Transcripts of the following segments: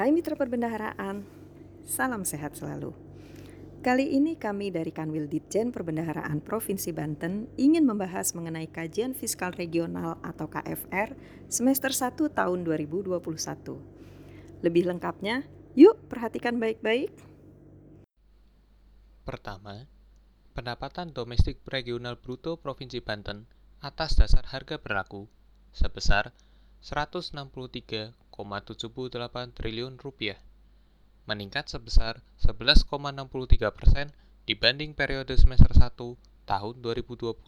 Hai mitra perbendaharaan, salam sehat selalu. Kali ini kami dari Kanwil Ditjen Perbendaharaan Provinsi Banten ingin membahas mengenai kajian fiskal regional atau KFR semester 1 tahun 2021. Lebih lengkapnya, yuk perhatikan baik-baik. Pertama, pendapatan domestik regional bruto Provinsi Banten atas dasar harga berlaku sebesar 163,78 triliun rupiah meningkat sebesar 11,63 persen dibanding periode semester 1 tahun 2020.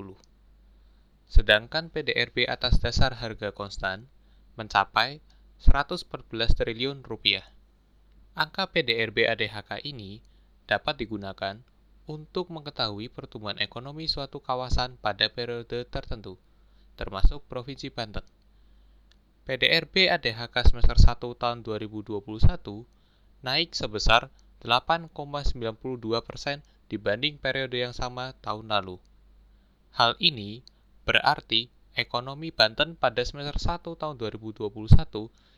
Sedangkan PDRB atas dasar harga konstan mencapai 114 triliun rupiah. Angka PDRB ADHK ini dapat digunakan untuk mengetahui pertumbuhan ekonomi suatu kawasan pada periode tertentu, termasuk Provinsi Banten. PDRB ADHK semester 1 tahun 2021 naik sebesar 8,92 persen dibanding periode yang sama tahun lalu. Hal ini berarti ekonomi Banten pada semester 1 tahun 2021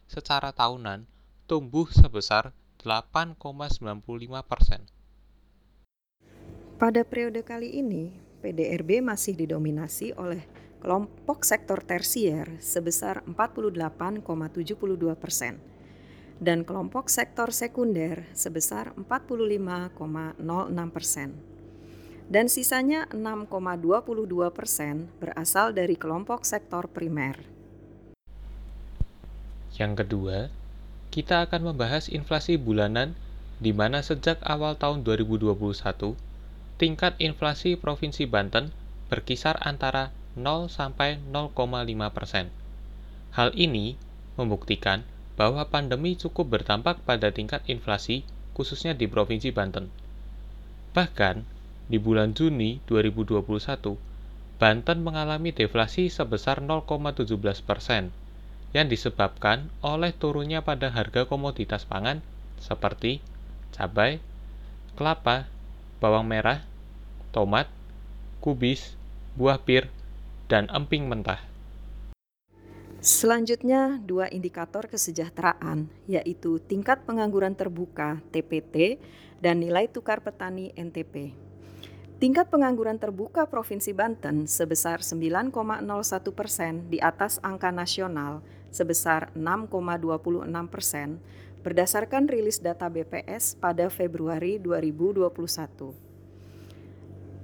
secara tahunan tumbuh sebesar 8,95 persen. Pada periode kali ini, PDRB masih didominasi oleh kelompok sektor tersier sebesar 48,72 persen dan kelompok sektor sekunder sebesar 45,06 persen. Dan sisanya 6,22 persen berasal dari kelompok sektor primer. Yang kedua, kita akan membahas inflasi bulanan di mana sejak awal tahun 2021, tingkat inflasi Provinsi Banten berkisar antara 0 sampai 0,5 persen. Hal ini membuktikan bahwa pandemi cukup berdampak pada tingkat inflasi, khususnya di Provinsi Banten. Bahkan, di bulan Juni 2021, Banten mengalami deflasi sebesar 0,17 persen, yang disebabkan oleh turunnya pada harga komoditas pangan seperti cabai, kelapa, bawang merah, tomat, kubis, buah pir, dan emping mentah. Selanjutnya, dua indikator kesejahteraan, yaitu tingkat pengangguran terbuka (TPT) dan nilai tukar petani (NTP). Tingkat pengangguran terbuka Provinsi Banten sebesar 9,01 persen di atas angka nasional sebesar 6,26 persen berdasarkan rilis data BPS pada Februari 2021.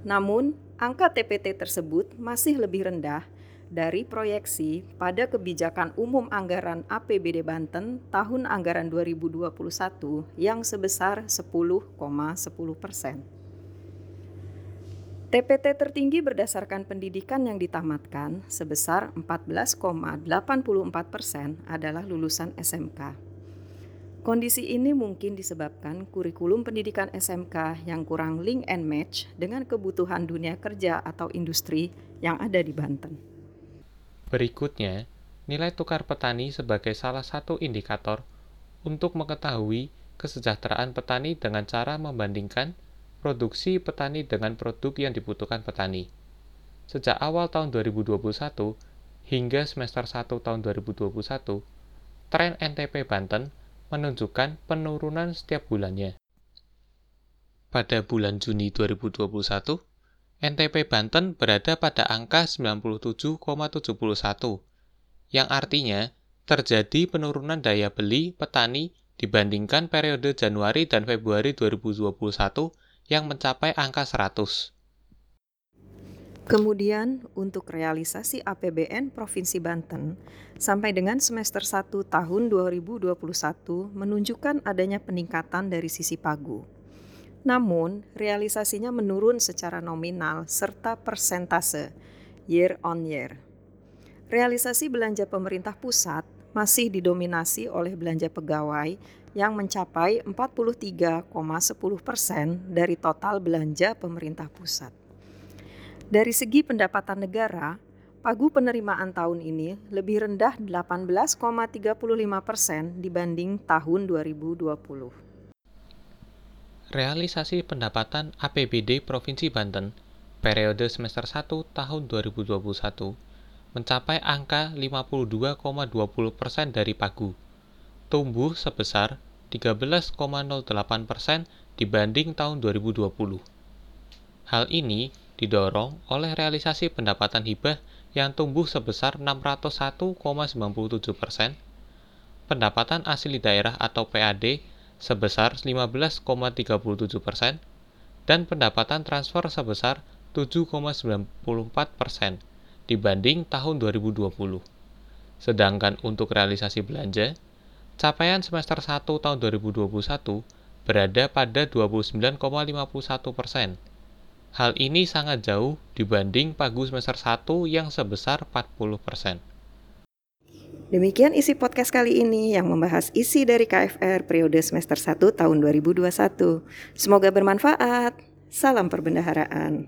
Namun, angka TPT tersebut masih lebih rendah dari proyeksi pada kebijakan umum anggaran APBD Banten tahun anggaran 2021 yang sebesar 10,10 persen. TPT tertinggi berdasarkan pendidikan yang ditamatkan sebesar 14,84 persen adalah lulusan SMK. Kondisi ini mungkin disebabkan kurikulum pendidikan SMK yang kurang link and match dengan kebutuhan dunia kerja atau industri yang ada di Banten. Berikutnya, nilai tukar petani sebagai salah satu indikator untuk mengetahui kesejahteraan petani dengan cara membandingkan produksi petani dengan produk yang dibutuhkan petani. Sejak awal tahun 2021 hingga semester 1 tahun 2021, tren NTP Banten menunjukkan penurunan setiap bulannya. Pada bulan Juni 2021, NTP Banten berada pada angka 97,71, yang artinya terjadi penurunan daya beli petani dibandingkan periode Januari dan Februari 2021 yang mencapai angka 100. Kemudian, untuk realisasi APBN Provinsi Banten sampai dengan semester 1 tahun 2021 menunjukkan adanya peningkatan dari sisi pagu. Namun, realisasinya menurun secara nominal serta persentase year on year. Realisasi belanja pemerintah pusat masih didominasi oleh belanja pegawai yang mencapai 43,10 persen dari total belanja pemerintah pusat. Dari segi pendapatan negara, pagu penerimaan tahun ini lebih rendah 18,35 persen dibanding tahun 2020 realisasi pendapatan APBD Provinsi Banten periode semester 1 tahun 2021 mencapai angka 52,20% dari pagu, tumbuh sebesar 13,08% dibanding tahun 2020. Hal ini didorong oleh realisasi pendapatan hibah yang tumbuh sebesar 601,97 persen, pendapatan asli daerah atau PAD sebesar 15,37 persen, dan pendapatan transfer sebesar 7,94 persen dibanding tahun 2020. Sedangkan untuk realisasi belanja, capaian semester 1 tahun 2021 berada pada 29,51 persen. Hal ini sangat jauh dibanding pagu semester 1 yang sebesar 40 persen. Demikian isi podcast kali ini yang membahas isi dari KFR periode semester 1 tahun 2021. Semoga bermanfaat. Salam perbendaharaan.